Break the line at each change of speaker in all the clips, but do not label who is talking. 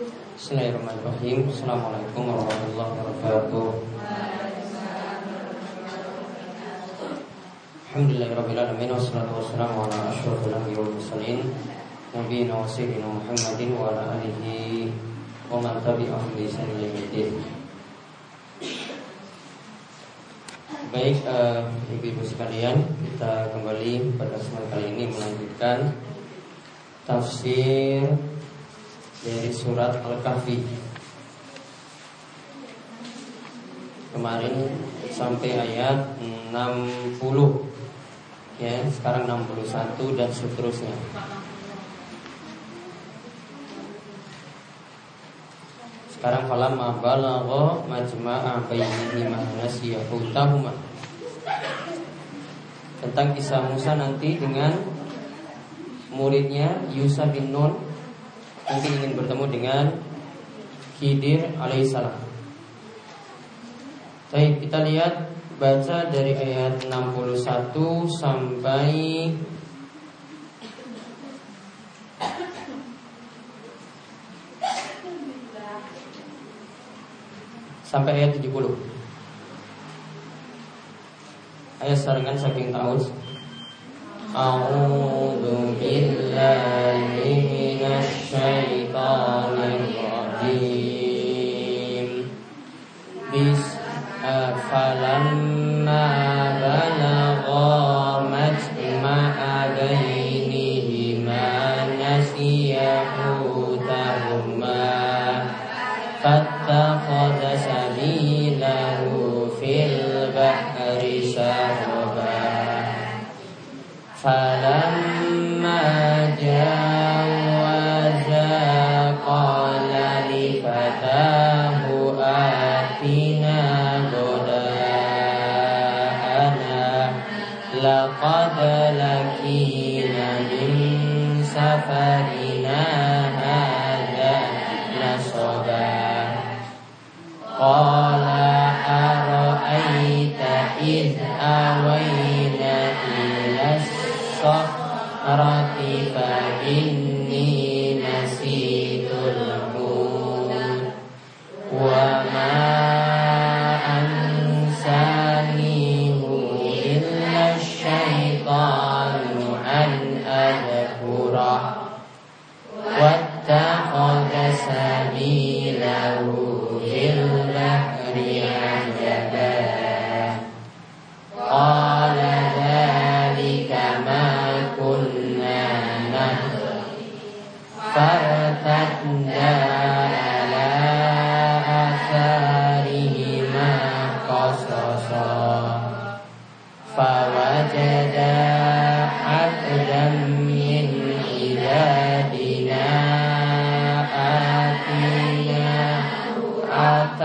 Bismillahirrahmanirrahim. Assalamualaikum warahmatullahi wabarakatuh. Alhamdulillahirrahmanirrahim Wassalatu wassalamu ala ashrafil anbiya wal mursalin Nabi wa sayyidina Muhammadin wa ala alihi wa man tabi'ahum bi ihsan Baik uh, ibu-ibu sekalian, kita kembali pada kesempatan kali ini melanjutkan tafsir dari surat Al-Kahfi. Kemarin sampai ayat 60 ya, sekarang 61 dan seterusnya. Sekarang falam balagha majma'a bainihi ma nasiyahutahuma. Tentang kisah Musa nanti dengan muridnya Yusa bin Nun mungkin ingin bertemu dengan Khidir alaihissalam. Baik, kita lihat baca dari ayat 61 sampai sampai ayat 70. Ayat saringan saking tahu. A'udzu billahi minasy syaithanir rajim. Bis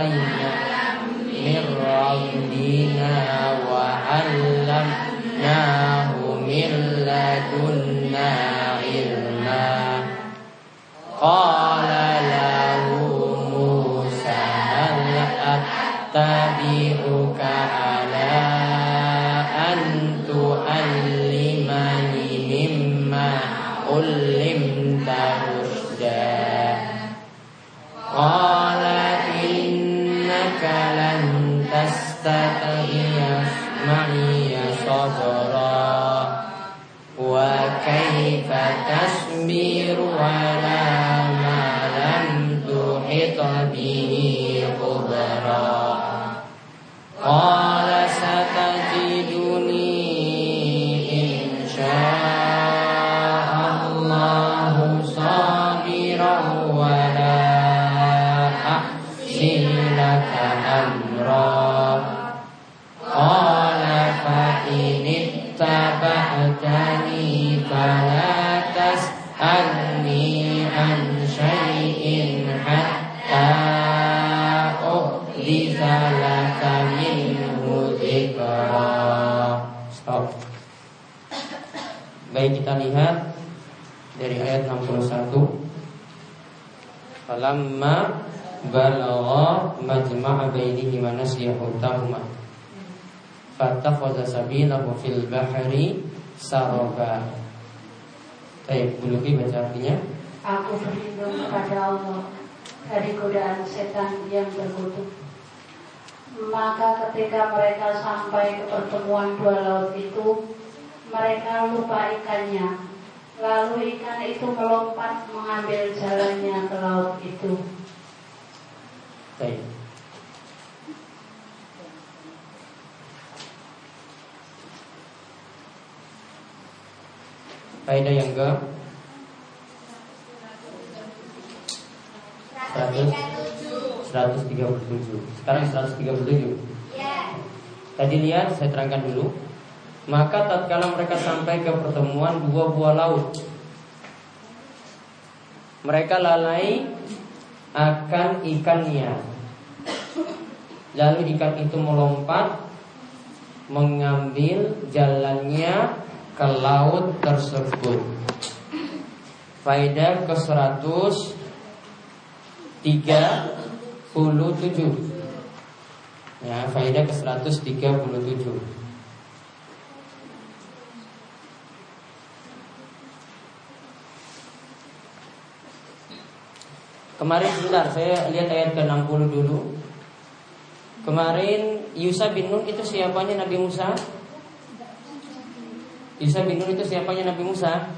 Bahia. Bainihi wa nasiya hutahuma fattakhadha sabilahu fil bahri saraba Baik, Buluki baca artinya
Aku berlindung kepada Allah dari godaan setan yang berkutu. Maka ketika mereka sampai ke pertemuan dua laut itu, mereka lupa ikannya. Lalu ikan itu melompat mengambil jalannya ke laut itu.
Baik. Faedah yang ke 100 137 Sekarang 137
Ya.
Tadi lihat saya terangkan dulu. Maka tatkala mereka sampai ke pertemuan dua buah laut Mereka lalai akan ikannya. Lalu ikan itu melompat Mengambil jalannya ke laut tersebut Faedah ke 137 Ya, faedah ke 137 Kemarin sebentar saya lihat ayat ke-60 dulu. Kemarin Yusa bin Nun itu siapanya Nabi Musa? Yusa bin Nun itu siapanya Nabi Musa?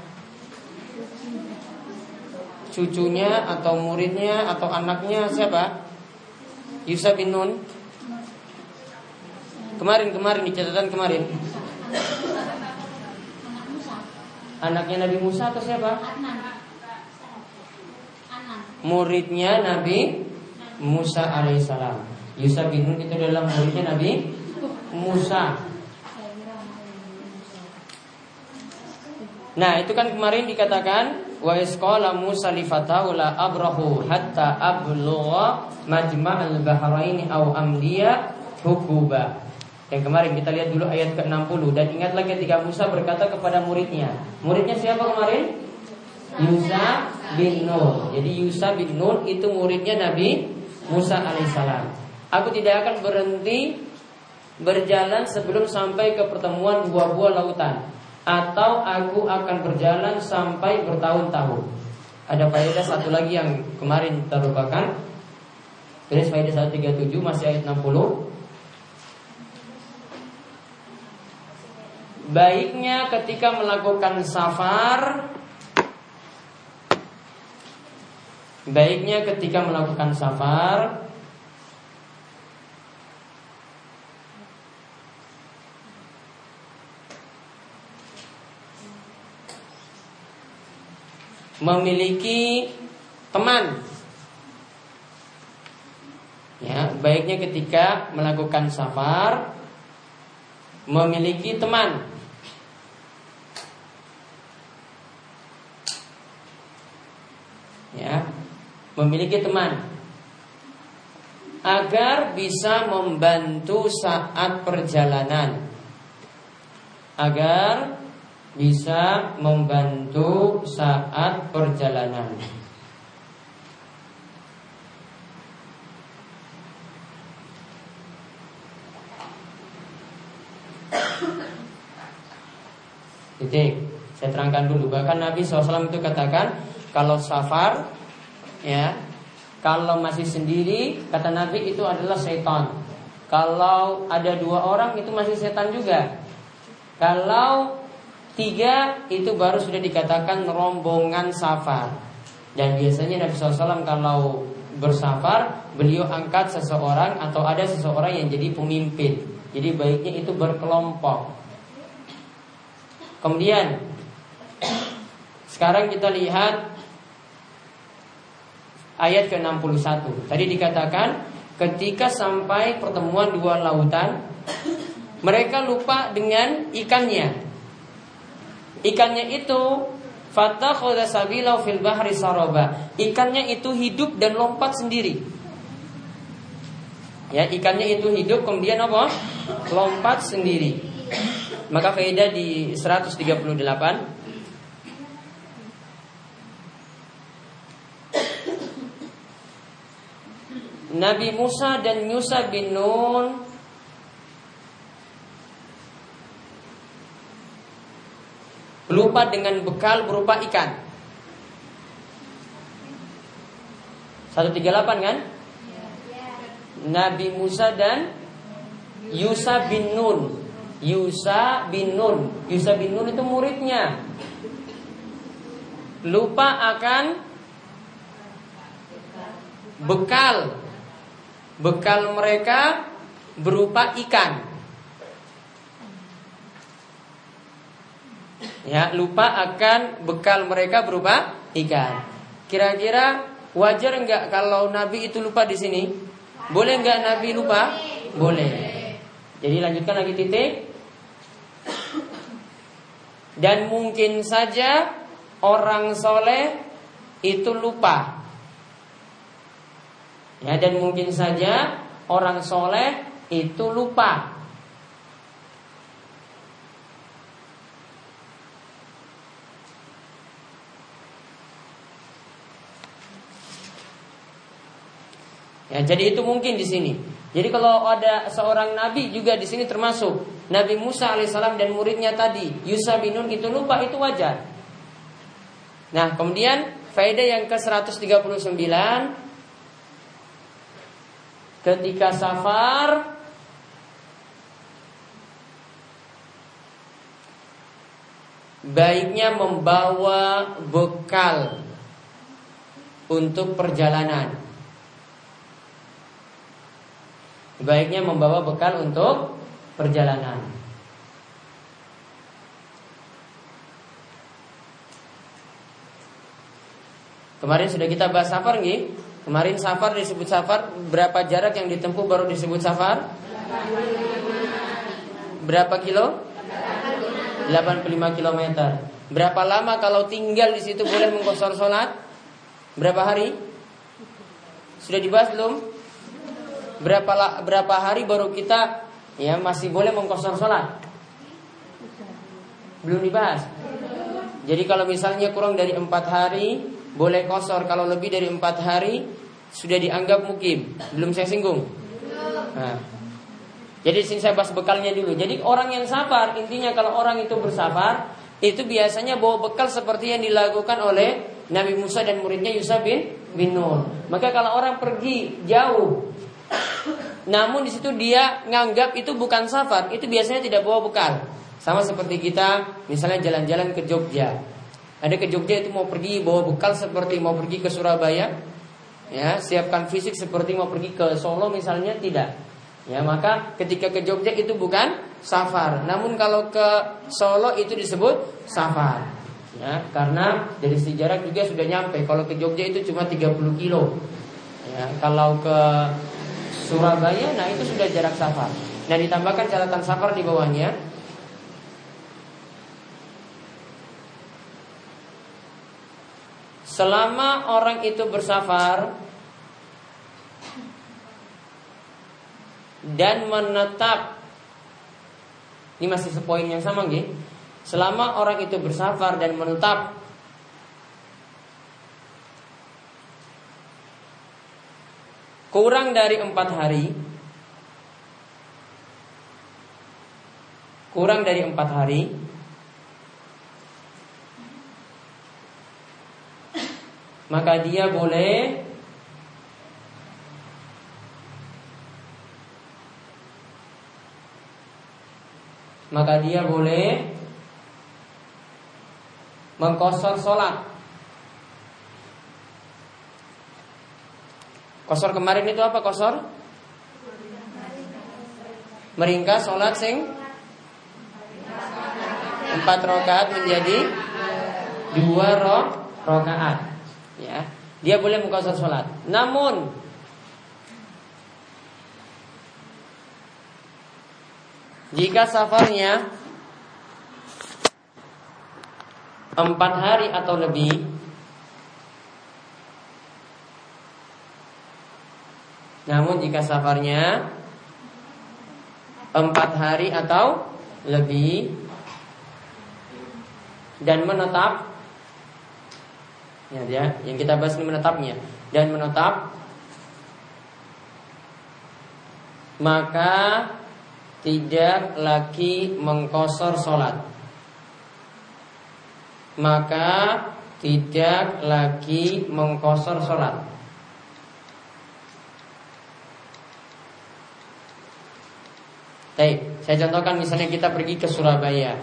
Cucunya atau muridnya atau anaknya siapa? Yusa bin Nun. Kemarin kemarin di catatan kemarin. Anaknya Nabi Musa atau siapa? Muridnya Nabi Musa alaihissalam. Yusa bin Nun itu adalah muridnya Nabi Musa. Nah, itu kan kemarin dikatakan wa isqala Musa li abrahu hatta ablugha majma'al bahraini aw amliya hukuba. Yang kemarin kita lihat dulu ayat ke-60 dan ingat lagi ketika Musa berkata kepada muridnya. Muridnya siapa kemarin? Yusa bin Nun. Jadi Yusa bin Nun itu muridnya Nabi Musa alaihissalam. Aku tidak akan berhenti berjalan sebelum sampai ke pertemuan dua buah lautan atau aku akan berjalan sampai bertahun-tahun. Ada faedah satu lagi yang kemarin terlupakan. Tulis faedah 137 masih ayat 60. Baiknya ketika melakukan safar Baiknya ketika melakukan safar Memiliki teman. Ya, baiknya ketika melakukan safar memiliki teman. Ya memiliki teman. Agar bisa membantu saat perjalanan. Agar bisa membantu saat perjalanan Titik. Saya terangkan dulu. Bahkan Nabi SAW itu katakan kalau safar, ya, kalau masih sendiri, kata Nabi itu adalah setan. Kalau ada dua orang itu masih setan juga. Kalau tiga itu baru sudah dikatakan rombongan safar. Dan biasanya Nabi SAW kalau bersafar, beliau angkat seseorang atau ada seseorang yang jadi pemimpin. Jadi baiknya itu berkelompok. Kemudian sekarang kita lihat ayat ke-61. Tadi dikatakan ketika sampai pertemuan dua lautan mereka lupa dengan ikannya. Ikannya itu fil bahri saroba. Ikannya itu hidup dan lompat sendiri. Ya, ikannya itu hidup kemudian apa? Lompat sendiri. Maka faedah di 138 Nabi Musa dan Musa bin Nun lupa dengan bekal berupa ikan. 138 kan? Nabi Musa dan Yusa bin Nun. Yusa bin Nun. Yusa bin Nun itu muridnya. Lupa akan bekal. Bekal mereka berupa ikan. Ya, lupa akan bekal mereka berupa ikan. Kira-kira wajar enggak kalau Nabi itu lupa di sini? Boleh enggak Nabi lupa? Boleh. Jadi lanjutkan lagi titik. Dan mungkin saja orang soleh itu lupa. Ya, dan mungkin saja orang soleh itu lupa. Ya, jadi itu mungkin di sini. Jadi kalau ada seorang nabi juga di sini termasuk Nabi Musa alaihissalam dan muridnya tadi Yusa bin Nun itu lupa itu wajar. Nah kemudian faedah yang ke 139 ketika safar baiknya membawa bekal untuk perjalanan. Baiknya membawa bekal untuk perjalanan. Kemarin sudah kita bahas safar nih. Kemarin safar disebut safar berapa jarak yang ditempuh baru disebut safar? Berapa kilo? 85 km. Berapa lama kalau tinggal di situ boleh mengkosor sholat? Berapa hari? Sudah dibahas belum? Berapa berapa hari baru kita ya masih boleh mengkosor sholat? Belum dibahas. Jadi kalau misalnya kurang dari empat hari boleh kosor, kalau lebih dari empat hari sudah dianggap mukim. Belum saya singgung. Nah, jadi sini saya bahas bekalnya dulu. Jadi orang yang safar intinya kalau orang itu bersafar itu biasanya bawa bekal seperti yang dilakukan oleh Nabi Musa dan muridnya Yusuf bin bin Nun. Maka kalau orang pergi jauh namun di situ dia nganggap itu bukan safar, itu biasanya tidak bawa bekal. Sama seperti kita misalnya jalan-jalan ke Jogja. Ada ke Jogja itu mau pergi bawa bekal seperti mau pergi ke Surabaya. Ya, siapkan fisik seperti mau pergi ke Solo misalnya tidak. Ya, maka ketika ke Jogja itu bukan safar. Namun kalau ke Solo itu disebut safar. Ya, karena dari sejarah juga sudah nyampe. Kalau ke Jogja itu cuma 30 kilo. Ya, kalau ke Surabaya, nah itu sudah jarak safar. Nah ditambahkan catatan safar di bawahnya. Selama orang itu bersafar dan menetap ini masih sepoin yang sama gitu. Selama orang itu bersafar dan menetap kurang dari empat hari. Kurang dari empat hari. Maka dia boleh maka dia boleh mengkosor sholat Kosor kemarin itu apa kosor? Meringkas sholat sing empat rokaat menjadi dua roh rokaat. Ya, dia boleh mengkosor sholat. Namun jika safarnya empat hari atau lebih Namun jika safarnya empat hari atau lebih dan menetap ya dia yang kita bahas ini menetapnya dan menetap maka tidak lagi mengkosor sholat. Maka tidak lagi mengkosor sholat Baik, saya contohkan misalnya kita pergi ke Surabaya.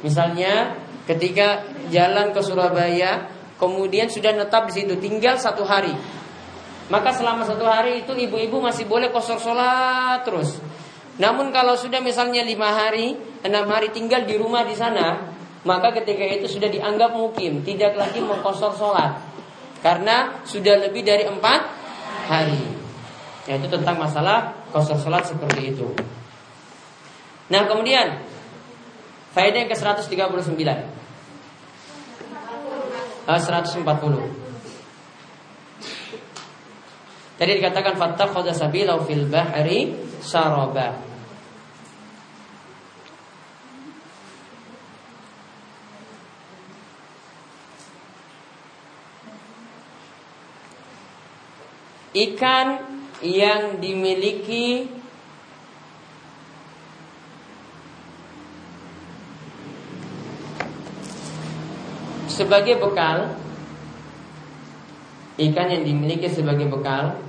Misalnya ketika jalan ke Surabaya, kemudian sudah netap di situ, tinggal satu hari. Maka selama satu hari itu ibu-ibu masih boleh kosor sholat terus. Namun kalau sudah misalnya lima hari, enam hari tinggal di rumah di sana, maka ketika itu sudah dianggap mukim, tidak lagi mengkosor sholat. Karena sudah lebih dari empat hari. Yaitu tentang masalah kosor sholat seperti itu. Nah kemudian Faedah yang ke-139. Uh, 140 Tadi dikatakan fattakhadha sabila fil bahri saraba ikan yang dimiliki sebagai bekal ikan yang dimiliki sebagai bekal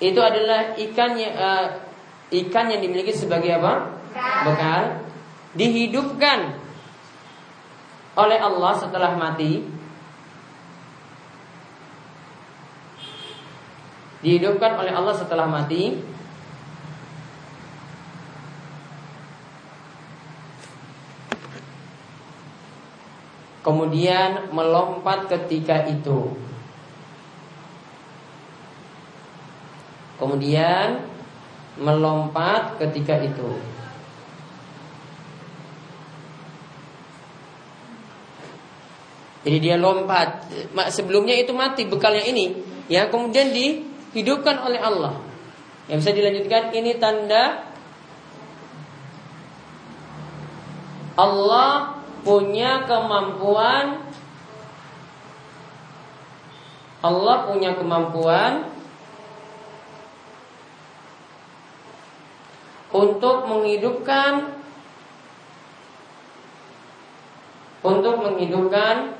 itu adalah ikan yang uh, ikan yang dimiliki sebagai apa? Bekal. Dihidupkan oleh Allah setelah mati. Dihidupkan oleh Allah setelah mati. Kemudian melompat ketika itu. Kemudian melompat ketika itu Jadi dia lompat. Sebelumnya itu mati bekalnya ini, yang kemudian dihidupkan oleh Allah. Yang bisa dilanjutkan ini tanda Allah punya kemampuan Allah punya kemampuan untuk menghidupkan untuk menghidupkan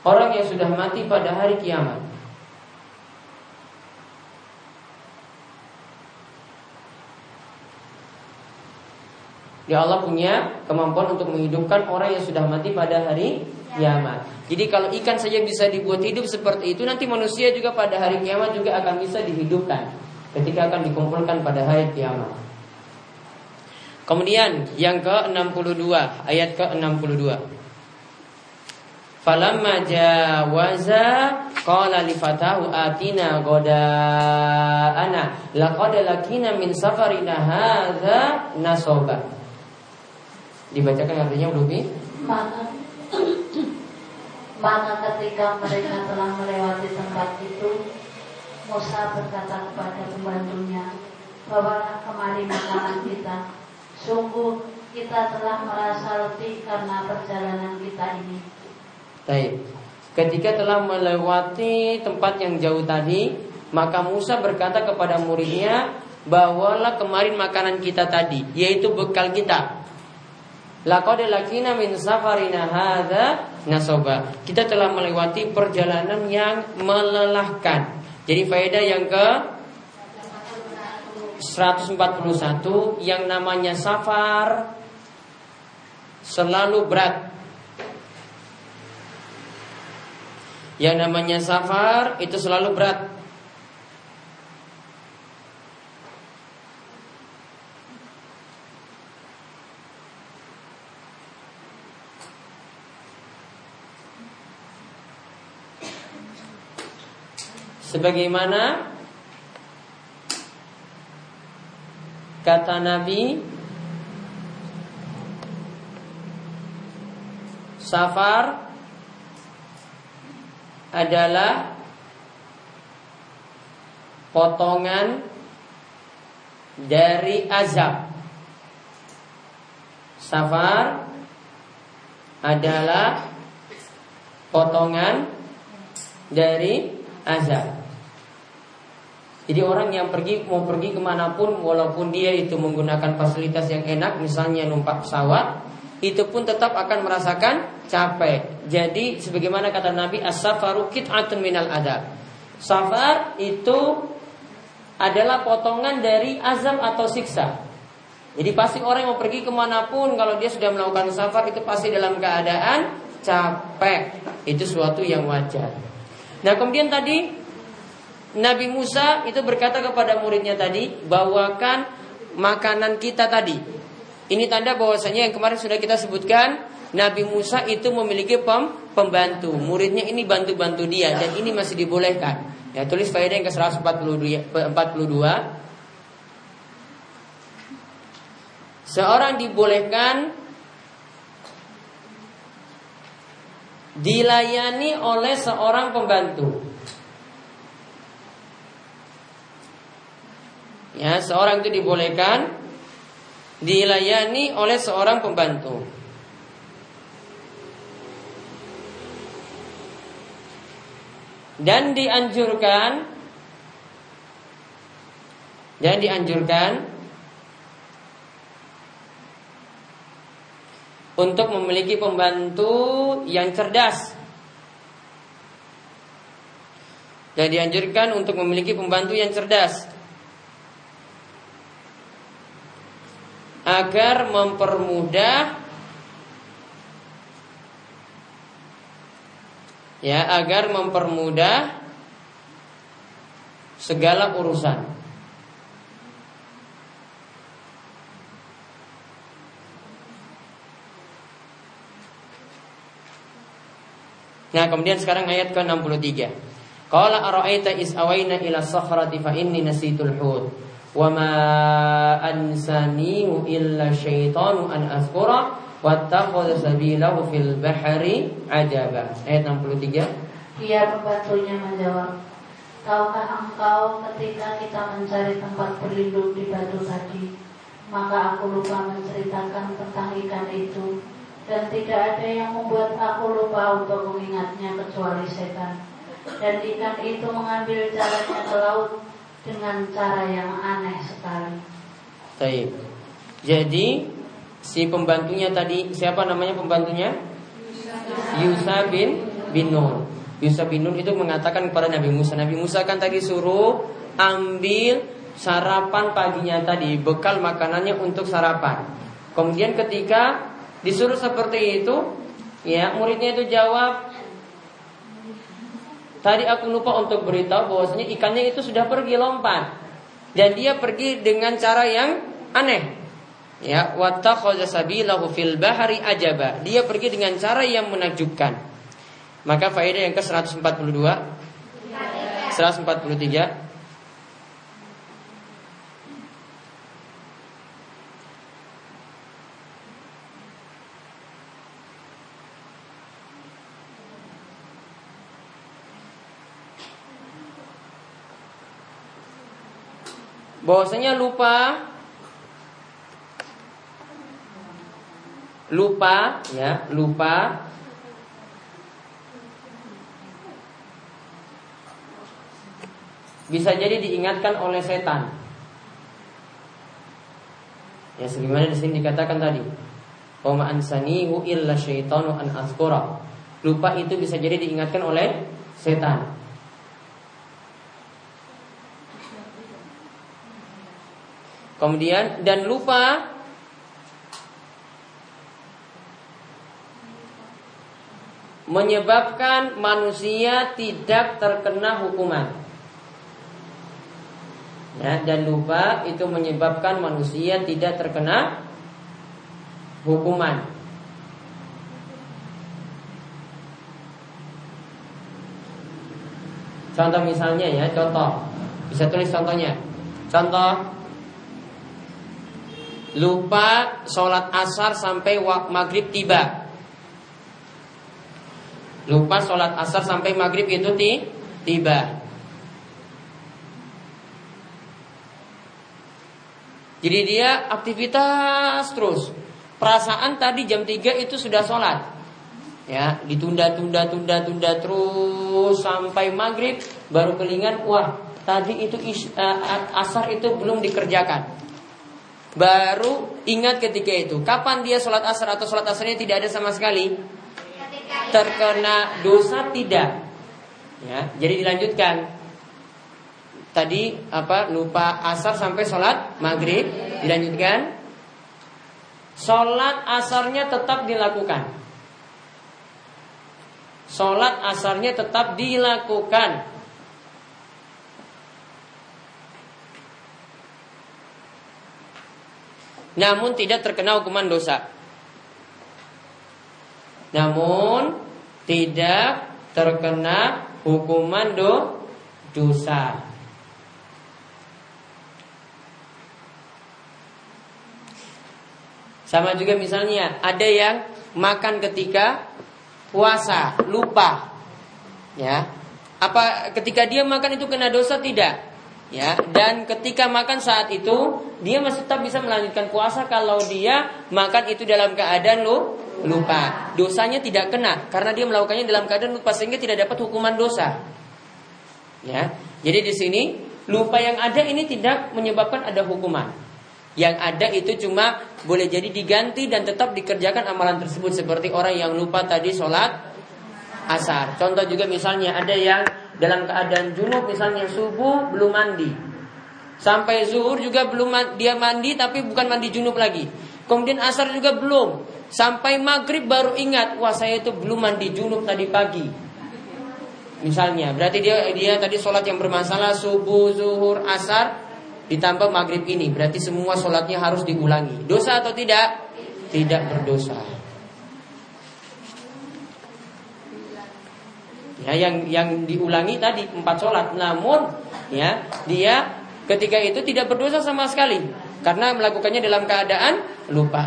Orang yang sudah mati pada hari kiamat Ya Allah punya kemampuan untuk menghidupkan orang yang sudah mati pada hari kiamat. Jadi kalau ikan saja bisa dibuat hidup seperti itu, nanti manusia juga pada hari kiamat juga akan bisa dihidupkan ketika akan dikumpulkan pada hari kiamat. Kemudian yang ke-62, ayat ke-62. Falamma jawaza qala li fatahu atina ana laqad lakina min safarina hadza nasoba. Dibacakan artinya Umi?
Maka maka ketika mereka telah melewati tempat itu Musa berkata kepada pembantunya Bawalah kemari makanan kita Sungguh kita telah merasa letih karena perjalanan kita ini
Baik. Ketika telah melewati tempat yang jauh tadi, maka Musa berkata kepada muridnya, "Bawalah kemarin makanan kita tadi, yaitu bekal kita." Laqad lakina min safarina hadza nasoba. Kita telah melewati perjalanan yang melelahkan. Jadi faedah yang ke 141 yang namanya safar selalu berat Yang namanya safar itu selalu berat. Sebagaimana kata Nabi Safar adalah potongan dari azab. Safar adalah potongan dari azab. Jadi orang yang pergi mau pergi ke mana pun walaupun dia itu menggunakan fasilitas yang enak, misalnya numpak pesawat, itu pun tetap akan merasakan capek. Jadi sebagaimana kata Nabi as-safaru qit'atun minal adab. Safar itu adalah potongan dari azab atau siksa. Jadi pasti orang yang mau pergi ke mana pun kalau dia sudah melakukan safar itu pasti dalam keadaan capek. Itu suatu yang wajar. Nah kemudian tadi Nabi Musa itu berkata kepada muridnya tadi, bawakan makanan kita tadi. Ini tanda bahwasanya yang kemarin sudah kita sebutkan, Nabi Musa itu memiliki pem, pembantu. Muridnya ini bantu-bantu dia dan ini masih dibolehkan. Ya, tulis faedah yang ke-142. Seorang dibolehkan dilayani oleh seorang pembantu. Ya, seorang itu dibolehkan dilayani oleh seorang pembantu. Dan dianjurkan dan dianjurkan untuk memiliki pembantu yang cerdas. Dan dianjurkan untuk memiliki pembantu yang cerdas. agar mempermudah ya agar mempermudah segala urusan. Nah, kemudian sekarang ayat ke-63. Qala ara'aita is awaina ila sakhrati fa inni nasitul hut wa ma illa syaitanu an azkura wattaqad sabilahu fil bahari ajaba. Ayat 63.
Dia pembantunya menjawab, Tahukah engkau ketika kita mencari tempat berlindung di batu tadi, maka aku lupa menceritakan tentang ikan itu, dan tidak ada yang membuat aku lupa untuk mengingatnya kecuali setan. Dan ikan itu mengambil jalannya ke laut dengan cara yang aneh sekali.
Baik. Jadi si pembantunya tadi siapa namanya pembantunya? Yusa bin bin Nun. Yusa bin Nun itu mengatakan kepada Nabi Musa, Nabi Musa kan tadi suruh ambil sarapan paginya tadi, bekal makanannya untuk sarapan. Kemudian ketika disuruh seperti itu, ya muridnya itu jawab, Tadi aku lupa untuk beritahu bahwasanya ikannya itu sudah pergi lompat dan dia pergi dengan cara yang aneh. Ya, wattakhadha sabilahu fil bahari ajaba. Dia pergi dengan cara yang menakjubkan. Maka faedah yang ke-142 143 bahwasanya lupa lupa ya lupa. Bisa jadi diingatkan oleh setan. Ya sebagaimana di sini dikatakan tadi. Oma ansanihu illa syaitanu an azkura. Lupa itu bisa jadi diingatkan oleh setan. Kemudian dan lupa menyebabkan manusia tidak terkena hukuman. Ya, dan lupa itu menyebabkan manusia tidak terkena hukuman. Contoh misalnya ya, contoh. Bisa tulis contohnya. Contoh lupa sholat asar sampai maghrib tiba. Lupa sholat asar sampai maghrib itu tiba. Jadi dia aktivitas terus. Perasaan tadi jam 3 itu sudah sholat. Ya, ditunda, tunda, tunda, tunda terus sampai maghrib baru kelingan, wah tadi itu uh, asar itu belum dikerjakan. Baru ingat ketika itu. Kapan dia sholat asar atau sholat asarnya tidak ada sama sekali? Terkena dosa tidak. Ya, jadi dilanjutkan. Tadi apa lupa asar sampai sholat maghrib dilanjutkan. Sholat asarnya tetap dilakukan. Sholat asarnya tetap dilakukan Namun tidak terkena hukuman dosa Namun tidak terkena hukuman do, dosa Sama juga misalnya ada yang makan ketika puasa, lupa. Ya. Apa ketika dia makan itu kena dosa tidak? Ya, dan ketika makan saat itu dia masih tetap bisa melanjutkan puasa kalau dia makan itu dalam keadaan lu lupa. Dosanya tidak kena karena dia melakukannya dalam keadaan lupa sehingga tidak dapat hukuman dosa. Ya. Jadi di sini lupa yang ada ini tidak menyebabkan ada hukuman. Yang ada itu cuma boleh jadi diganti dan tetap dikerjakan amalan tersebut seperti orang yang lupa tadi sholat asar. Contoh juga misalnya ada yang dalam keadaan junub misalnya subuh belum mandi. Sampai zuhur juga belum dia mandi tapi bukan mandi junub lagi. Kemudian asar juga belum. Sampai maghrib baru ingat, wah saya itu belum mandi junub tadi pagi. Misalnya, berarti dia dia tadi sholat yang bermasalah subuh, zuhur, asar ditambah maghrib ini. Berarti semua sholatnya harus diulangi. Dosa atau tidak? Tidak berdosa. Ya yang yang diulangi tadi empat sholat. Namun ya dia ketika itu tidak berdosa sama sekali karena melakukannya dalam keadaan lupa.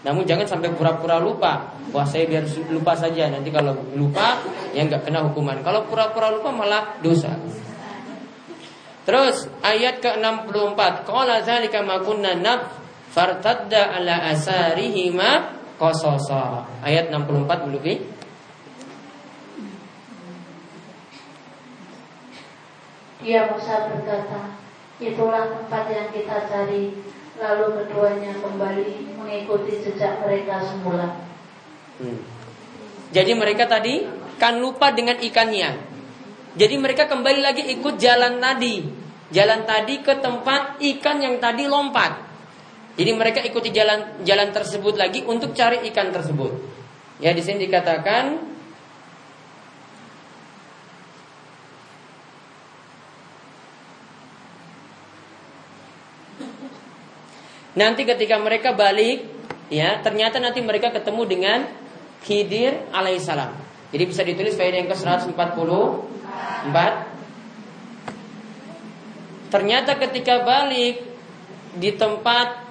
Namun jangan sampai pura-pura lupa. Wah saya biar lupa saja. Nanti kalau lupa ya nggak kena hukuman. Kalau pura-pura lupa malah dosa. Terus ayat ke-64, qala zalika ma kunna naf fartadda ala asarihima qasasa. Ayat 64 dulu Ki.
Dia Musa berkata, itulah tempat yang kita cari. Lalu keduanya kembali mengikuti jejak mereka semula.
Hmm. Jadi mereka tadi kan lupa dengan ikannya. Jadi mereka kembali lagi ikut jalan tadi. Jalan tadi ke tempat ikan yang tadi lompat. Jadi mereka ikuti jalan jalan tersebut lagi untuk cari ikan tersebut. Ya di sini dikatakan Nanti ketika mereka balik, ya ternyata nanti mereka ketemu dengan Khidir alaihissalam. Jadi bisa ditulis faedah yang ke 144 Ternyata ketika balik di tempat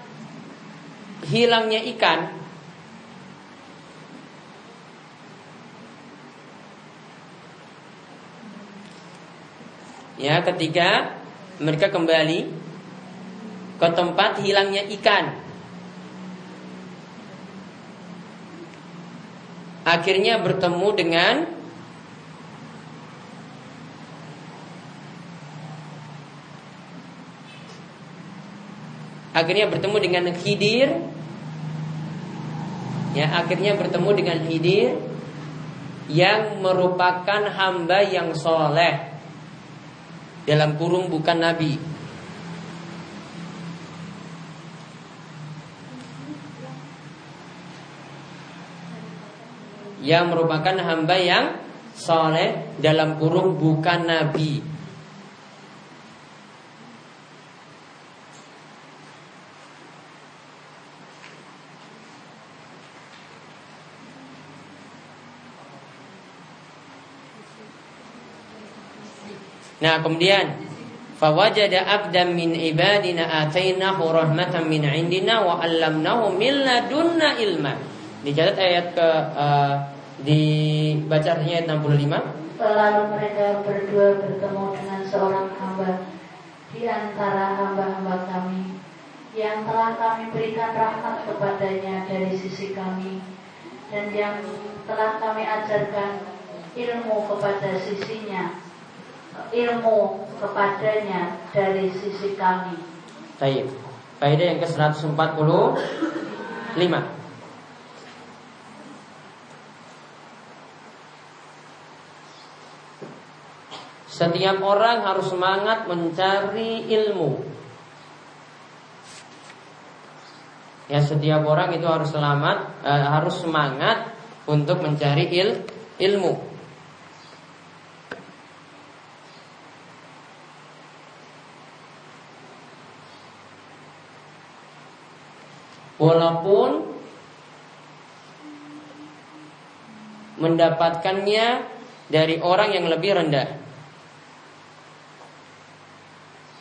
hilangnya ikan Ya, ketika mereka kembali ke tempat hilangnya ikan. Akhirnya bertemu dengan akhirnya bertemu dengan Khidir. Ya akhirnya bertemu dengan Khidir yang merupakan hamba yang soleh. Dalam kurung bukan nabi yang merupakan hamba yang soleh dalam kurung bukan nabi Nah kemudian Fawajada abdan min ibadina atainahu rahmatan min indina wa allamnahu min ladunna ilma. Dicatat ayat ke uh, dibaca ayat 65.
Lalu mereka berdua bertemu dengan seorang hamba di antara hamba-hamba kami yang telah kami berikan rahmat kepadanya dari sisi kami dan yang telah kami ajarkan ilmu kepada sisinya ilmu kepadanya dari sisi kami.
Baik. Faedah yang ke-145. Setiap orang harus semangat mencari ilmu. Ya, setiap orang itu harus selamat, eh, harus semangat untuk mencari il, ilmu. Walaupun mendapatkannya dari orang yang lebih rendah.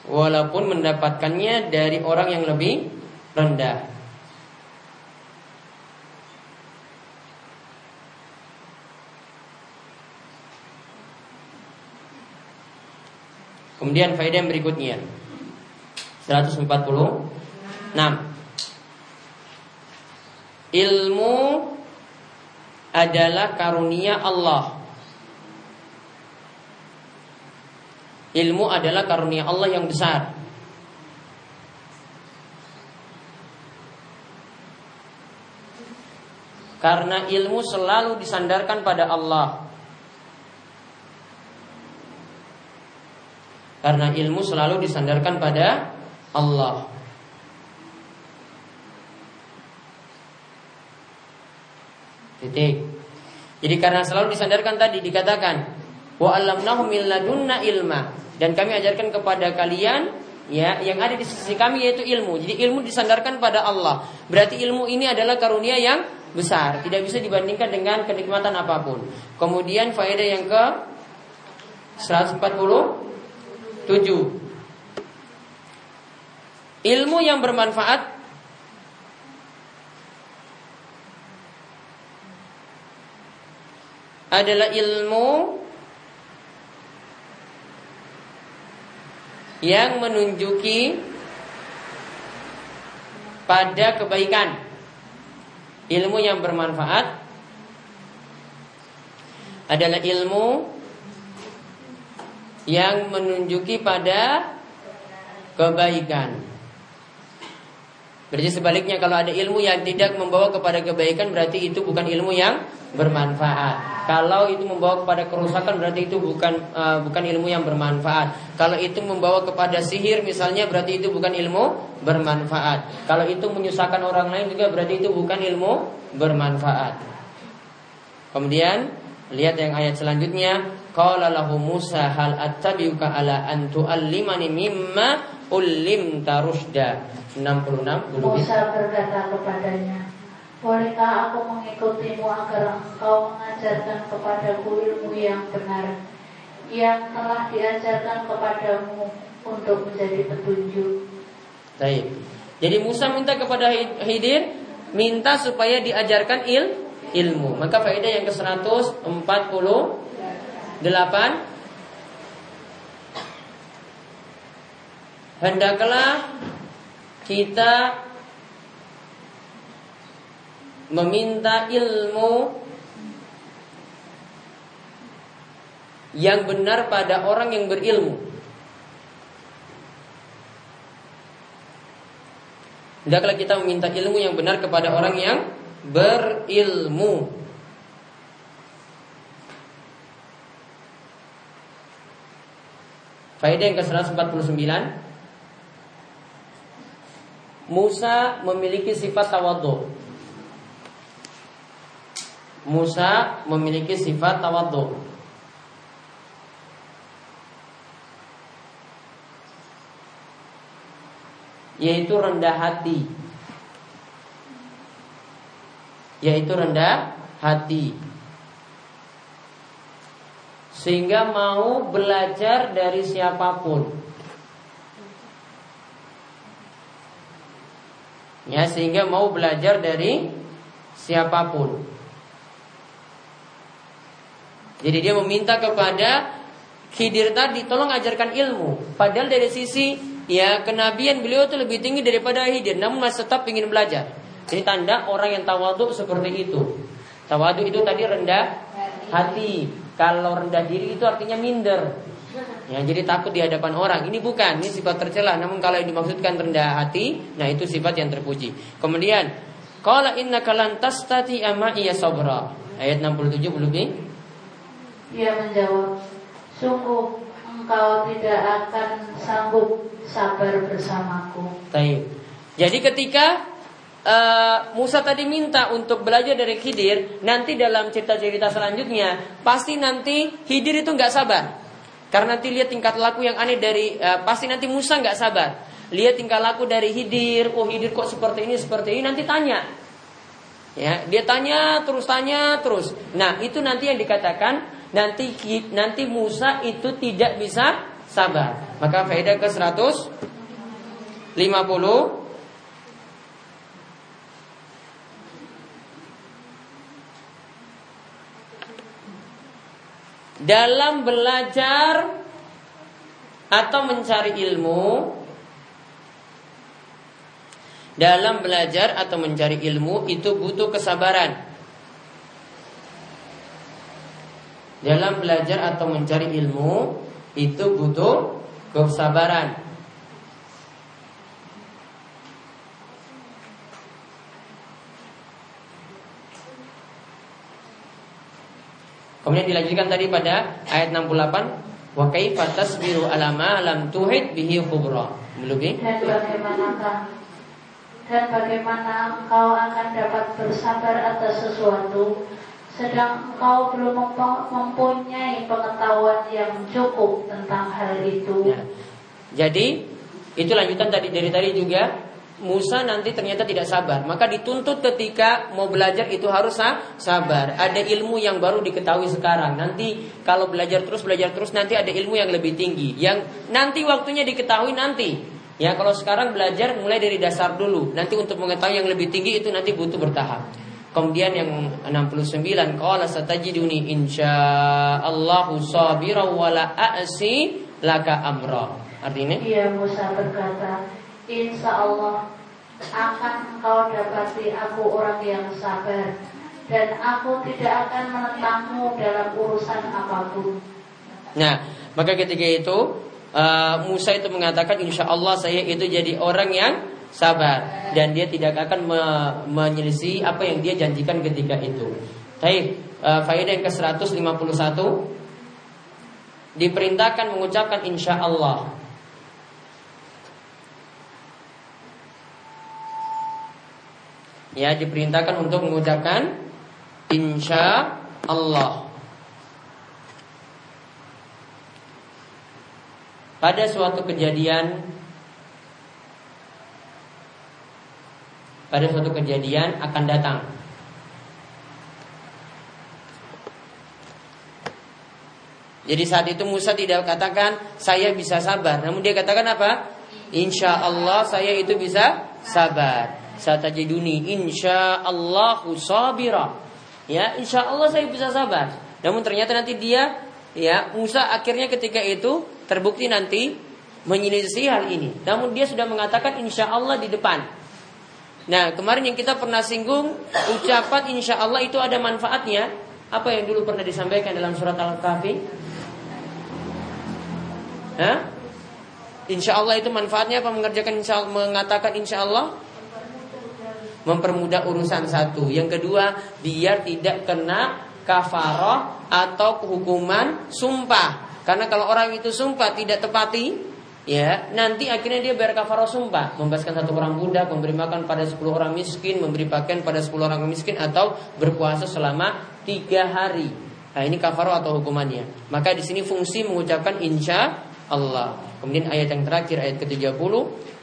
Walaupun mendapatkannya dari orang yang lebih rendah. Kemudian faedah yang berikutnya. 146 Ilmu adalah karunia Allah Ilmu adalah karunia Allah yang besar. Karena ilmu selalu disandarkan pada Allah. Karena ilmu selalu disandarkan pada Allah. Titik. Jadi karena selalu disandarkan tadi dikatakan wa alamnahu ilma dan kami ajarkan kepada kalian ya yang ada di sisi kami yaitu ilmu. Jadi ilmu disandarkan pada Allah. Berarti ilmu ini adalah karunia yang besar, tidak bisa dibandingkan dengan kenikmatan apa pun. Kemudian faedah yang ke 147 Ilmu yang bermanfaat adalah ilmu yang menunjuki pada kebaikan ilmu yang bermanfaat adalah ilmu yang menunjuki pada kebaikan. Berarti sebaliknya kalau ada ilmu yang tidak membawa kepada kebaikan berarti itu bukan ilmu yang bermanfaat. Kalau itu membawa kepada kerusakan berarti itu bukan uh, bukan ilmu yang bermanfaat. Kalau itu membawa kepada sihir misalnya berarti itu bukan ilmu bermanfaat. Kalau itu menyusahkan orang lain juga berarti itu bukan ilmu bermanfaat. Kemudian lihat yang ayat selanjutnya qala lahu Musa hal attabiuka ala an tuallimani mimma ullim tarusda 66
Musa berkata kepadanya Bolehkah aku mengikutimu agar engkau mengajarkan kepadaku ilmu yang benar yang telah diajarkan kepadamu untuk menjadi petunjuk.
Baik. Jadi Musa minta kepada Khidir minta supaya diajarkan il ilmu. Maka faedah yang ke-148 hendaklah kita meminta ilmu yang benar pada orang yang berilmu. Hendaklah kita meminta ilmu yang benar kepada orang yang berilmu. Faedah yang ke-149 Musa memiliki sifat tawadhu Musa memiliki sifat tawadhu. Yaitu rendah hati. Yaitu rendah hati. Sehingga mau belajar dari siapa pun. Ya, sehingga mau belajar dari siapa pun. Jadi dia meminta kepada Khidir tadi tolong ajarkan ilmu. Padahal dari sisi ya kenabian beliau itu lebih tinggi daripada Khidir, namun masih tetap ingin belajar. Ini tanda orang yang tawadu seperti itu. Tawadu itu tadi rendah hati. Kalau rendah diri itu artinya minder. Ya, jadi takut di hadapan orang. Ini bukan, ini sifat tercela. Namun kalau yang dimaksudkan rendah hati, nah itu sifat yang terpuji. Kemudian, qala innaka lan tastati ama iya sabra. Ayat 67 belum ini?
Dia menjawab, sungguh engkau tidak akan sanggup sabar bersamaku.
Taib. Jadi ketika uh, Musa tadi minta untuk belajar dari Khidir, nanti dalam cerita-cerita selanjutnya pasti nanti Khidir itu nggak sabar. Karena nanti lihat tingkat laku yang aneh dari uh, pasti nanti Musa nggak sabar. Lihat tingkah laku dari Hidir, oh Hidir kok seperti ini seperti ini nanti tanya. Ya, dia tanya terus tanya terus. Nah, itu nanti yang dikatakan nanti nanti Musa itu tidak bisa sabar. Maka faedah ke 150 dalam belajar atau mencari ilmu dalam belajar atau mencari ilmu itu butuh kesabaran. Dalam belajar atau mencari ilmu itu butuh kesabaran. Kemudian dilanjutkan tadi pada ayat 68 wa kaifa tasbiru ala ma lam tuhid bihi khubra.
Belum Dan bagaimanakah dan bagaimana engkau akan dapat bersabar atas sesuatu sedang engkau belum mempunyai pengetahuan yang cukup tentang hal itu. Ya.
Jadi itu lanjutan tadi dari tadi juga Musa nanti ternyata tidak sabar, maka dituntut ketika mau belajar itu harus sabar. Ada ilmu yang baru diketahui sekarang. Nanti kalau belajar terus belajar terus nanti ada ilmu yang lebih tinggi yang nanti waktunya diketahui nanti. Ya kalau sekarang belajar mulai dari dasar dulu. Nanti untuk mengetahui yang lebih tinggi itu nanti butuh bertahap. Kemudian yang 69 qala satajiduni insyaallahu sabira wala a'si laka amra. Artinya?
Iya Musa berkata, Insya Allah akan engkau dapati aku orang yang sabar dan aku tidak akan menentangmu dalam urusan apa pun.
Nah, maka ketika itu uh, Musa itu mengatakan insya Allah saya itu jadi orang yang sabar dan dia tidak akan me menyelisih apa yang dia janjikan ketika itu. Baik, uh, faedah yang ke-151 diperintahkan mengucapkan insya Allah ya diperintahkan untuk mengucapkan insya Allah. Pada suatu kejadian pada suatu kejadian akan datang. Jadi saat itu Musa tidak katakan saya bisa sabar, namun dia katakan apa? Insya Allah saya itu bisa sabar satajiduni insyaallahu sabira. Ya, insyaallah saya bisa sabar. Namun ternyata nanti dia ya Musa akhirnya ketika itu terbukti nanti menyelisih hal ini. Namun dia sudah mengatakan insyaallah di depan. Nah, kemarin yang kita pernah singgung ucapan insyaallah itu ada manfaatnya. Apa yang dulu pernah disampaikan dalam surat Al-Kahfi? Insya Allah itu manfaatnya apa mengerjakan insya Allah, mengatakan insya Allah mempermudah urusan satu. Yang kedua, biar tidak kena kafaroh atau hukuman sumpah. Karena kalau orang itu sumpah tidak tepati, ya nanti akhirnya dia bayar kafaroh sumpah, membebaskan satu orang budak, memberi makan pada sepuluh orang miskin, memberi pakaian pada sepuluh orang miskin, atau berpuasa selama tiga hari. Nah ini kafaroh atau hukumannya. Maka di sini fungsi mengucapkan insya Allah. Kemudian ayat yang terakhir ayat ke-30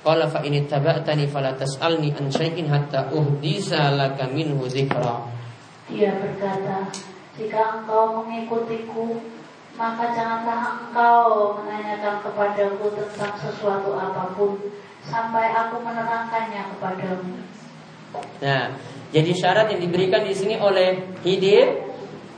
Qala fa ini taba'tani fala tas'alni an syai'in hatta uhdisa laka minhu dzikra.
Dia berkata, jika engkau mengikutiku, maka janganlah engkau menanyakan kepadaku tentang sesuatu apa pun sampai aku menerangkannya kepadamu.
Nah, jadi syarat yang diberikan di sini oleh Hidir,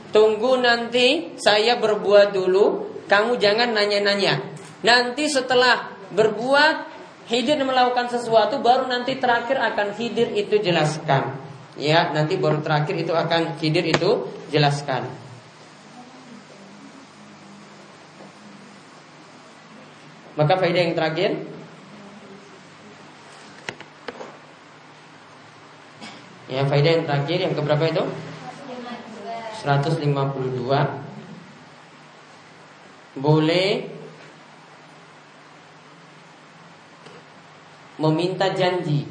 tunggu nanti saya berbuat dulu, kamu jangan nanya-nanya. Nanti setelah berbuat Hidir melakukan sesuatu baru nanti terakhir akan Hidir itu jelaskan. Ya, nanti baru terakhir itu akan Hidir itu jelaskan. Maka faedah yang terakhir Ya, faedah yang terakhir yang keberapa itu? 152 boleh meminta janji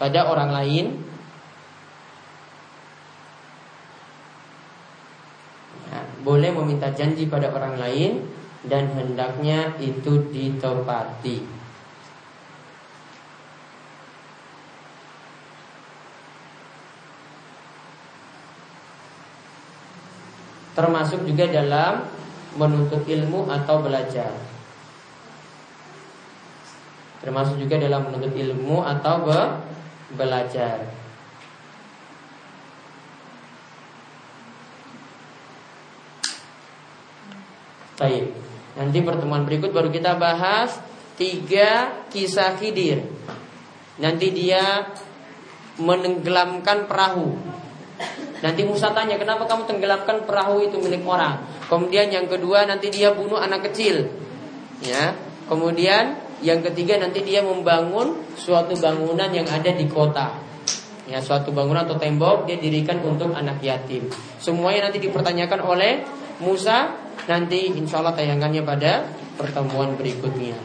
pada orang lain ya, boleh meminta janji pada orang lain dan hendaknya itu ditepati. termasuk juga dalam menuntut ilmu atau belajar. Termasuk juga dalam menuntut ilmu atau be belajar. Baik. Nanti pertemuan berikut baru kita bahas tiga kisah Khidir. Nanti dia menenggelamkan perahu Nanti Musa tanya, kenapa kamu tenggelamkan perahu itu milik orang? Kemudian yang kedua, nanti dia bunuh anak kecil. Ya. Kemudian yang ketiga nanti dia membangun suatu bangunan yang ada di kota. Ya, suatu bangunan atau tembok dia dirikan untuk anak yatim. Semuanya nanti dipertanyakan oleh Musa. Nanti insya Allah tayangannya pada pertemuan berikutnya.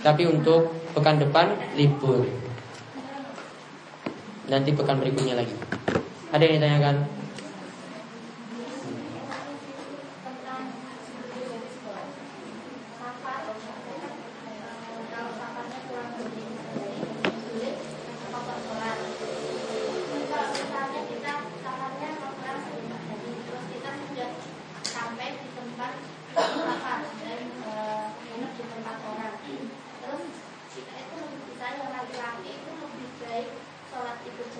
Tapi untuk pekan depan libur. Nanti pekan berikutnya lagi. Ada yang ditanyakan?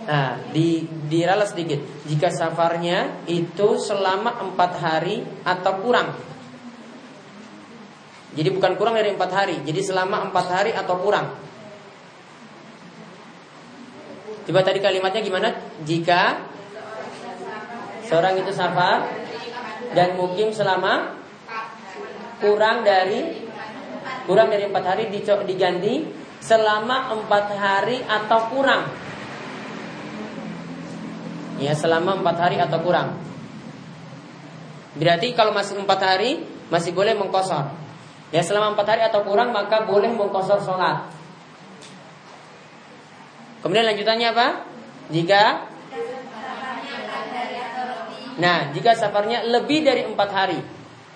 Nah, di diralat sedikit. Jika safarnya itu selama empat hari atau kurang. Jadi bukan kurang dari empat hari. Jadi selama empat hari atau kurang. Coba tadi kalimatnya gimana? Jika seorang itu safar dan mukim selama kurang dari kurang dari empat hari diganti selama empat hari atau kurang. Ya selama empat hari atau kurang. Berarti kalau masih empat hari masih boleh mengkosor. Ya selama empat hari atau kurang maka boleh mengkosor sholat. Kemudian lanjutannya apa? Jika Nah, jika safarnya lebih dari empat hari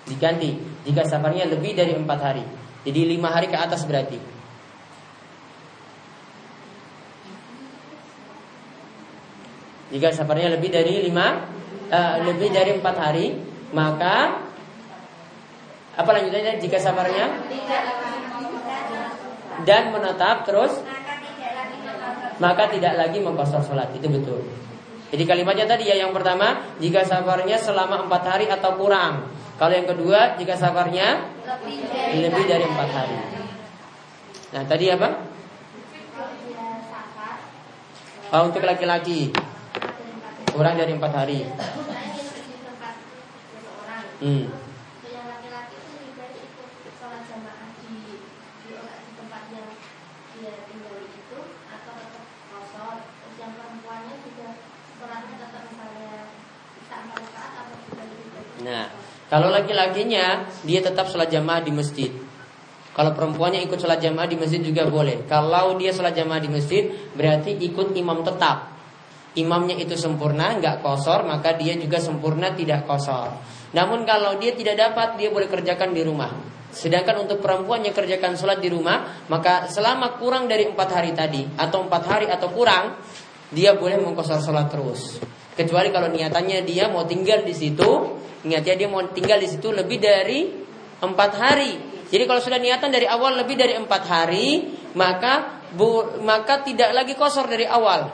diganti. Jika safarnya lebih dari empat hari, jadi lima hari ke atas berarti. Jika safarnya lebih dari lima, uh, lebih dari empat hari, maka apa lanjutannya? Jika safarnya dan menetap terus maka tidak lagi mengkosor sholat itu betul. Jadi kalimatnya tadi ya yang pertama jika safarnya selama empat hari atau kurang. Kalau yang kedua jika safarnya lebih dari empat hari. Nah tadi apa? Oh, untuk laki-laki kurang dari empat hari. Hmm. Nah, kalau laki-lakinya dia tetap sholat jamaah di masjid. Kalau perempuannya ikut sholat jamaah di masjid juga boleh. Kalau dia sholat jamaah di masjid berarti ikut imam tetap. Imamnya itu sempurna, nggak kosor, maka dia juga sempurna tidak kosor. Namun kalau dia tidak dapat, dia boleh kerjakan di rumah. Sedangkan untuk perempuan yang kerjakan sholat di rumah, maka selama kurang dari empat hari tadi atau empat hari atau kurang, dia boleh mengkosor sholat terus. Kecuali kalau niatannya dia mau tinggal di situ Ingat ya dia mau tinggal di situ lebih dari empat hari. Jadi kalau sudah niatan dari awal lebih dari empat hari, maka bu, maka tidak lagi kosor dari awal.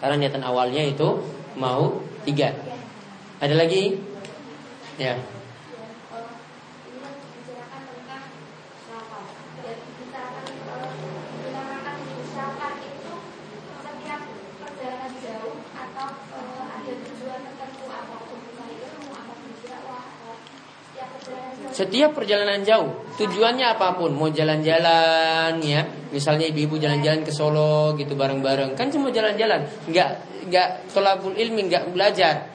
Karena niatan awalnya itu mau tiga. Ada lagi? Ya. Setiap perjalanan jauh, tujuannya apa pun, mau jalan-jalan ya, misalnya ibu-ibu jalan-jalan ke Solo gitu bareng-bareng, kan cuma jalan-jalan, nggak nggak tolabul ilmi, nggak belajar,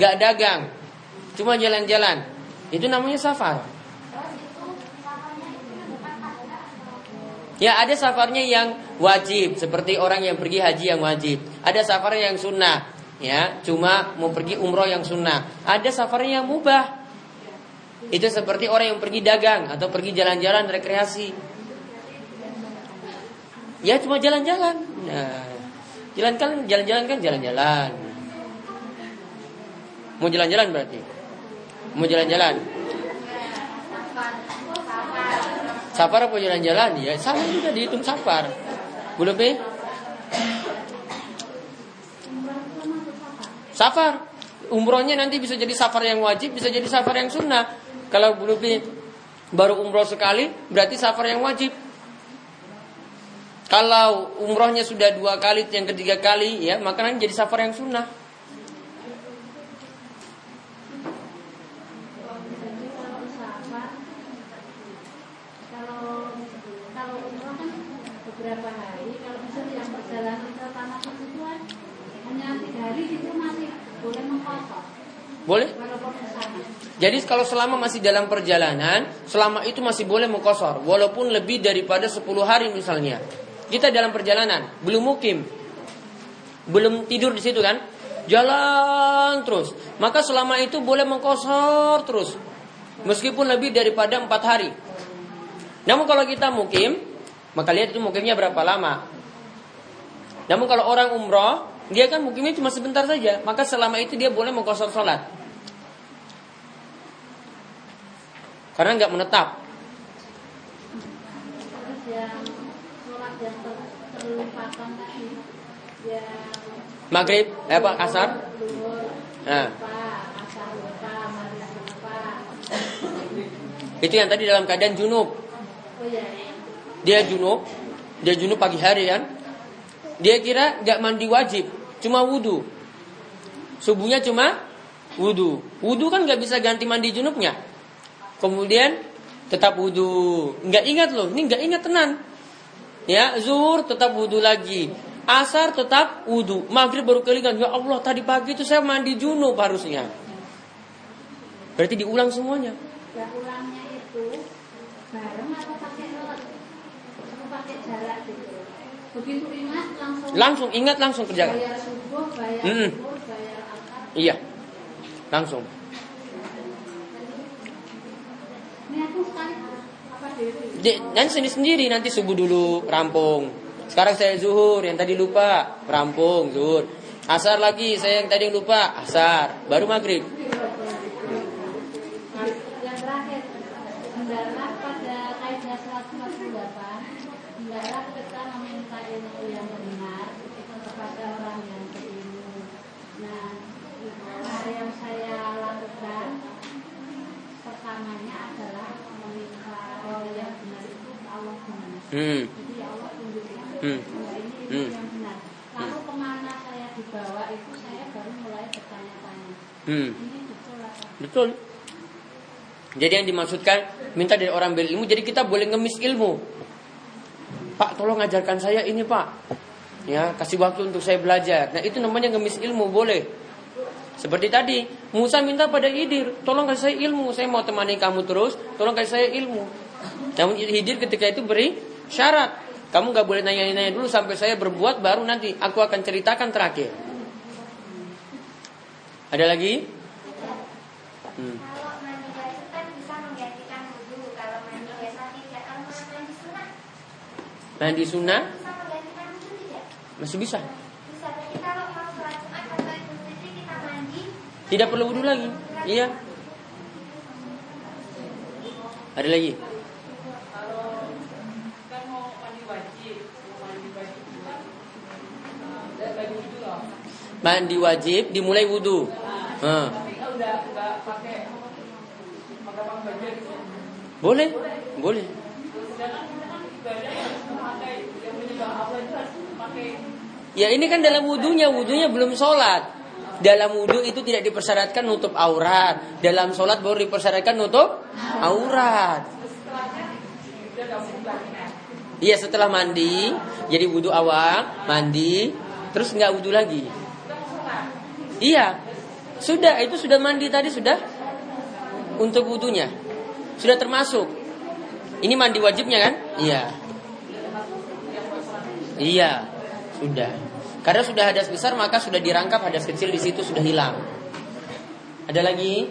nggak dagang, cuma jalan-jalan, itu namanya safar. Ya ada safarnya yang wajib. Seperti orang yang pergi haji yang wajib. Ada safar yang sunnah, ya. Cuma mau pergi umroh yang sunnah. Ada safarnya yang mubah, itu seperti orang yang pergi dagang atau pergi jalan-jalan rekreasi. Ya cuma jalan-jalan. Nah, jalan kan jalan-jalan kan jalan-jalan. Mau jalan-jalan berarti. Mau jalan-jalan. Safar apa jalan-jalan? Ya sama juga dihitung safar. Bu lebih? Safar. Umrohnya nanti bisa jadi safar yang wajib, bisa jadi safar yang sunnah. Kalau belum baru umroh sekali, berarti safar yang wajib. Kalau umrohnya sudah dua kali, yang ketiga kali, ya maka nanti jadi safar yang sunnah.
beberapa hari kalau misalnya yang perjalanan ke tanah suci hanya tiga hari itu masih boleh mengkosong
boleh jadi kalau selama masih dalam perjalanan, selama itu masih boleh mengkosor, walaupun lebih daripada 10 hari misalnya. Kita dalam perjalanan, belum mukim, belum tidur di situ kan, jalan terus. Maka selama itu boleh mengkosor terus, meskipun lebih daripada empat hari. Namun kalau kita mukim, maka lihat itu mukimnya berapa lama. Namun kalau orang umroh, dia kan mukimnya cuma sebentar saja, maka selama itu dia boleh mengkosor sholat. Karena nggak menetap. Maghrib, eh apa asar? Nah. Itu yang tadi dalam keadaan junub. Dia junub, dia junub pagi hari kan? Dia kira nggak mandi wajib, cuma wudhu. Subuhnya cuma wudhu. Wudhu kan nggak bisa ganti mandi junubnya. Kemudian tetap wudhu. Nggak ingat loh, ini nggak ingat tenan. Ya, zuhur tetap wudhu lagi. Asar tetap wudhu. Maghrib baru kelingan. Ya Allah, tadi pagi itu saya mandi junub harusnya. Berarti diulang semuanya.
Ya, ulangnya itu bareng atau pakai atau pakai jarak gitu. Begitu ingat langsung.
Langsung ingat langsung kerjakan.
Bayar subuh, bayar -hmm. bayar
akar. Iya, langsung. Nanti sendiri sendiri nanti subuh dulu rampung. Sekarang saya zuhur yang tadi lupa rampung zuhur. Asar lagi saya yang tadi lupa asar baru maghrib.
Yang terakhir hendaklah pada kaidah 148 hendaklah kita meminta ilmu yang benar kepada orang yang berilmu. Nah, yang saya lakukan pertamanya adalah Hmm. Jadi Allah tunjukkan hmm. ini hmm. yang benar. Lalu hmm. ke mana saya dibawa itu saya baru mulai bertanya-tanya. Hmm. Ini betul apa?
Betul. Jadi yang dimaksudkan minta dari orang berilmu, jadi kita boleh ngemis ilmu. Pak, tolong ajarkan saya ini, Pak. Ya, kasih waktu untuk saya belajar. Nah, itu namanya ngemis ilmu, boleh. Seperti tadi, Musa minta pada Idir, tolong kasih saya ilmu, saya mau temani kamu terus, tolong kasih saya ilmu. Namun Hidir ketika itu beri Syarat. Kamu nggak boleh nanya-nanya dulu sampai saya berbuat baru nanti aku akan ceritakan terakhir. Ada lagi?
Hmm. Mandi sunnah.
Masih bisa. Tidak perlu wudhu lagi. Iya. Ada lagi? Mandi wajib dimulai wudhu. Boleh, boleh. Ya ini kan dalam wudhunya, wudhunya belum sholat. Dalam wudhu itu tidak dipersyaratkan nutup aurat. Dalam sholat baru dipersyaratkan nutup aurat. Iya setelah mandi, jadi wudhu awal, mandi, terus nggak wudhu lagi. Iya, sudah itu sudah mandi tadi sudah untuk wudhunya sudah termasuk. Ini mandi wajibnya kan? Iya. Iya, sudah. Karena sudah hadas besar maka sudah dirangkap hadas kecil di situ sudah hilang. Ada lagi?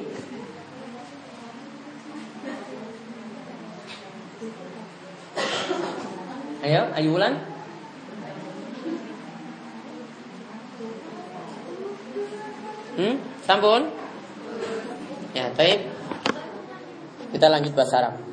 Ayo, ayo ulang. Hmm, sampun? Ya, baik. Kita lanjut bahasa Arab.